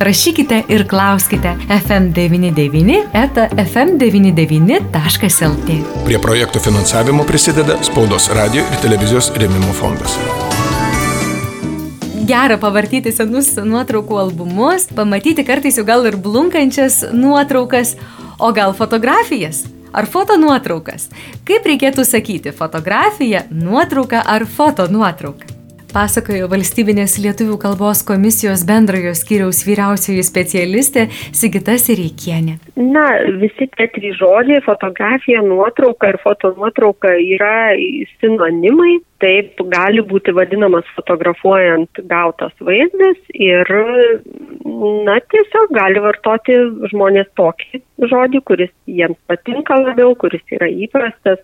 rašykite ir klauskite FM99 eta FM99.lt. Prie projektų finansavimo prisideda Spaudos radio ir televizijos rėmimo fondas. Gera pavartyti senus nuotraukų albumus, pamatyti kartais jau gal ir blunkančias nuotraukas, o gal fotografijas. Ar foto nuotraukas? Kaip reikėtų sakyti - fotografija, nuotrauka ar foto nuotrauka? Pasakojo valstybinės lietuvių kalbos komisijos bendrojo skyriaus vyriausioji specialistė Sigita Sireikienė. Na, visi tie trys žodžiai - fotografija, nuotrauka ir fotonuotrauka yra sinonimai. Taip gali būti vadinamas fotografuojant gautas vaizdas ir, na, tiesiog gali vartoti žmonės tokį žodį, kuris jiems patinka labiau, kuris yra įprastas.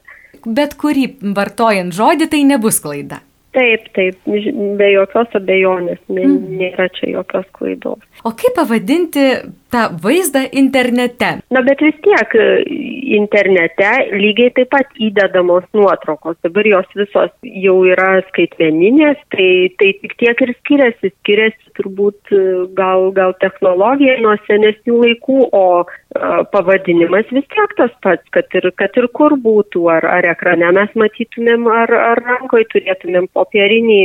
Bet kurį vartojant žodį tai nebus klaida. Taip, taip, be jokios abejonės, nėra čia jokios klaidos. O kaip pavadinti tą vaizdą internete? Na, bet vis tiek internete lygiai taip pat įdedamos nuotraukos. Dabar jos visos jau yra skaitmeninės, tai, tai tik tiek ir skiriasi. Skiriasi turbūt gal, gal technologija nuo senesnių laikų, o pavadinimas vis tiek tas pats, kad ir, kad ir kur būtų, ar, ar ekrane mes matytumėm, ar, ar rankoje turėtumėm popierinį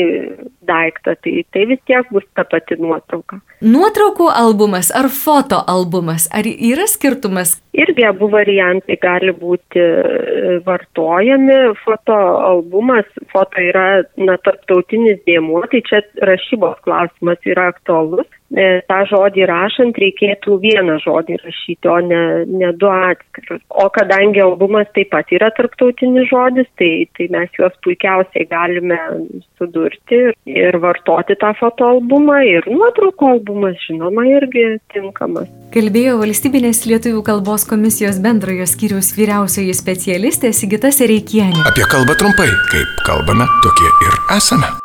daiktą, tai, tai vis tiek bus ta pati nuotrauka. Nuotraukų albumas ar foto albumas, ar yra skirtumas? Irgi abu variantai gali būti vartojami. Foto albumas, foto yra na, tarptautinis dėmuo, tai čia rašybos klausimas yra aktualus. E, tą žodį rašant reikėtų vieną žodį rašyti, o ne, ne du atskirus. O kadangi albumas taip pat yra tarptautinis žodis, tai, tai mes juos puikiausiai galime sudurti ir vartoti tą fotoalbumą ir nuotraukų albumas, žinoma, irgi tinkamas. Kalbėjo valstybinės lietuvių kalbos komisijos bendrojo skyriaus vyriausioji specialistė Sigita Sereikienė. Apie kalbą trumpai, kaip kalbame, tokie ir esame.